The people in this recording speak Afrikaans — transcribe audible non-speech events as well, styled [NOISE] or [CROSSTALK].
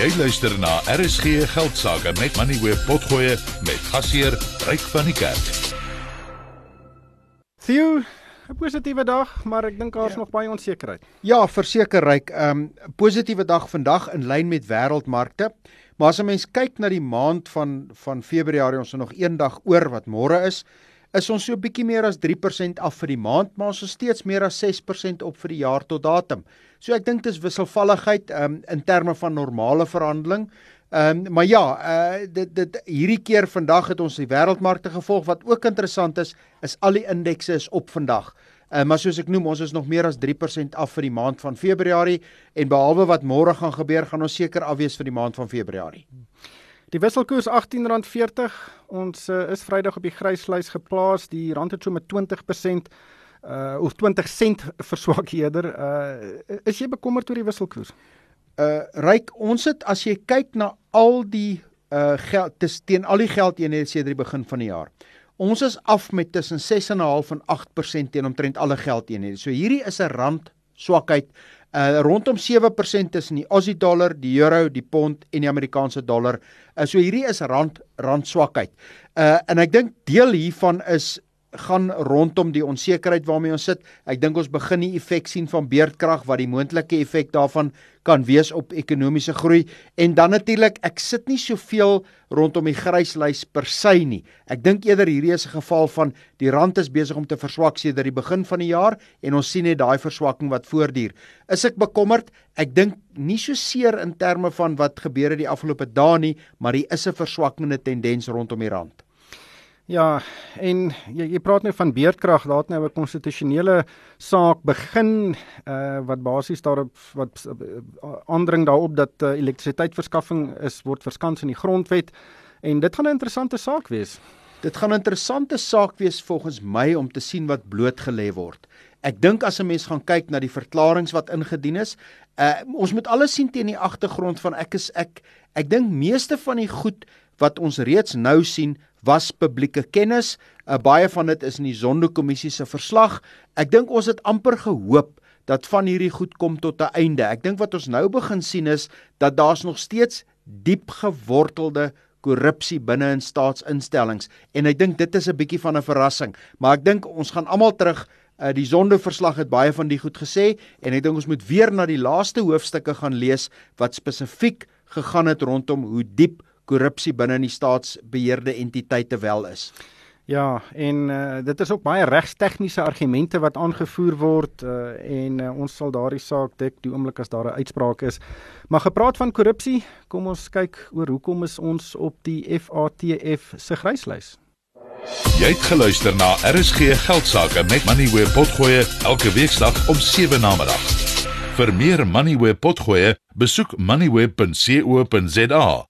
Jy luister na RSG Geldsaake met Money Web Potgoe met gasheer Ryk van die Kerk. Theo, 'n positiewe dag, maar ek dink daar's ja. nog baie onsekerheid. Ja, verseker ryk. Ehm um, positiewe dag vandag in lyn met wêreldmarkte. Maar as 'n mens kyk na die maand van van Februarie, ons het nog een dag oor wat môre is, is ons so 'n bietjie meer as 3% af vir die maand, maar ons is steeds meer as 6% op vir die jaar tot datum. So ek dink dis wisselvalligheid um, in terme van normale verhandeling. Ehm um, maar ja, uh dit dit hierdie keer vandag het ons die wêreldmarkte gevolg wat ook interessant is, is al die indekse is op vandag. Uh, maar soos ek noem, ons is nog meer as 3% af vir die maand van Februarie en behalwe wat môre gaan gebeur, gaan ons seker afwees vir die maand van Februarie. Die wisselkoers R18.40. Ons uh, is Vrydag op die gryslys geplaas. Die rand het so met 20% uh of 20 sent [LAUGHS] verswak eerder. Uh is jy bekommerd oor die wisselkoers? Uh ryk ons het as jy kyk na al die uh geld teen al die geldeenhede sedert die begin van die jaar. Ons is af met tussen 6.5 en 8% teen omtrent alle geldeenhede. So hierdie is 'n rand swakheid uh rondom 7% tussen die Aussie dollar, die euro, die pond en die Amerikaanse dollar. Uh so hierdie is rand rand swakheid. Uh en ek dink deel hiervan is gaan rondom die onsekerheid waarmee ons sit. Ek dink ons begin die effek sien van beerdkrag wat die moontlike effek daarvan kan wees op ekonomiese groei en dan natuurlik ek sit nie soveel rondom die gryslys per se nie. Ek dink eerder hierdie is 'n geval van die rand is besig om te verswak sedert die begin van die jaar en ons sien net daai verswakking wat voortduur. Is ek bekommerd? Ek dink nie so seer in terme van wat gebeur het die afgelope dae nie, maar hier is 'n verswakkende tendens rondom die rand. Ja, en jy, jy praat nou van beerdkrag, daar het nou 'n konstitusionele saak begin uh wat basies daarop wat uh, aandring daarop dat uh, elektrisiteitsverskaffing is word verskans in die grondwet en dit gaan 'n interessante saak wees. Dit gaan 'n interessante saak wees volgens my om te sien wat blootgelê word. Ek dink as 'n mens gaan kyk na die verklaringe wat ingedien is, uh ons moet alles sien teen die agtergrond van ek is ek ek dink meeste van die goed wat ons reeds nou sien was publieke kennis. Uh, baie van dit is in die Zondo-kommissie se verslag. Ek dink ons het amper gehoop dat van hierdie goed kom tot 'n einde. Ek dink wat ons nou begin sien is dat daar's nog steeds diep gewortelde korrupsie binne in staatsinstellings en ek dink dit is 'n bietjie van 'n verrassing. Maar ek dink ons gaan almal terug uh, die Zondo-verslag het baie van die goed gesê en ek dink ons moet weer na die laaste hoofstukke gaan lees wat spesifiek gegaan het rondom hoe diep korrupsie binne in die staatsbeheerde entiteite wel is. Ja, en uh, dit is ook baie regstegniese argumente wat aangevoer word uh, en uh, ons sal daardie saak dek die oomblik as daar 'n uitspraak is. Maar gepraat van korrupsie, kom ons kyk oor hoekom is ons op die FATF se gryslys. Jy het geluister na RSG Geldsaake met Money where potgoe elke weeksdag om 7 na middag. Vir meer Money where potgoe, besoek moneyweb.co.za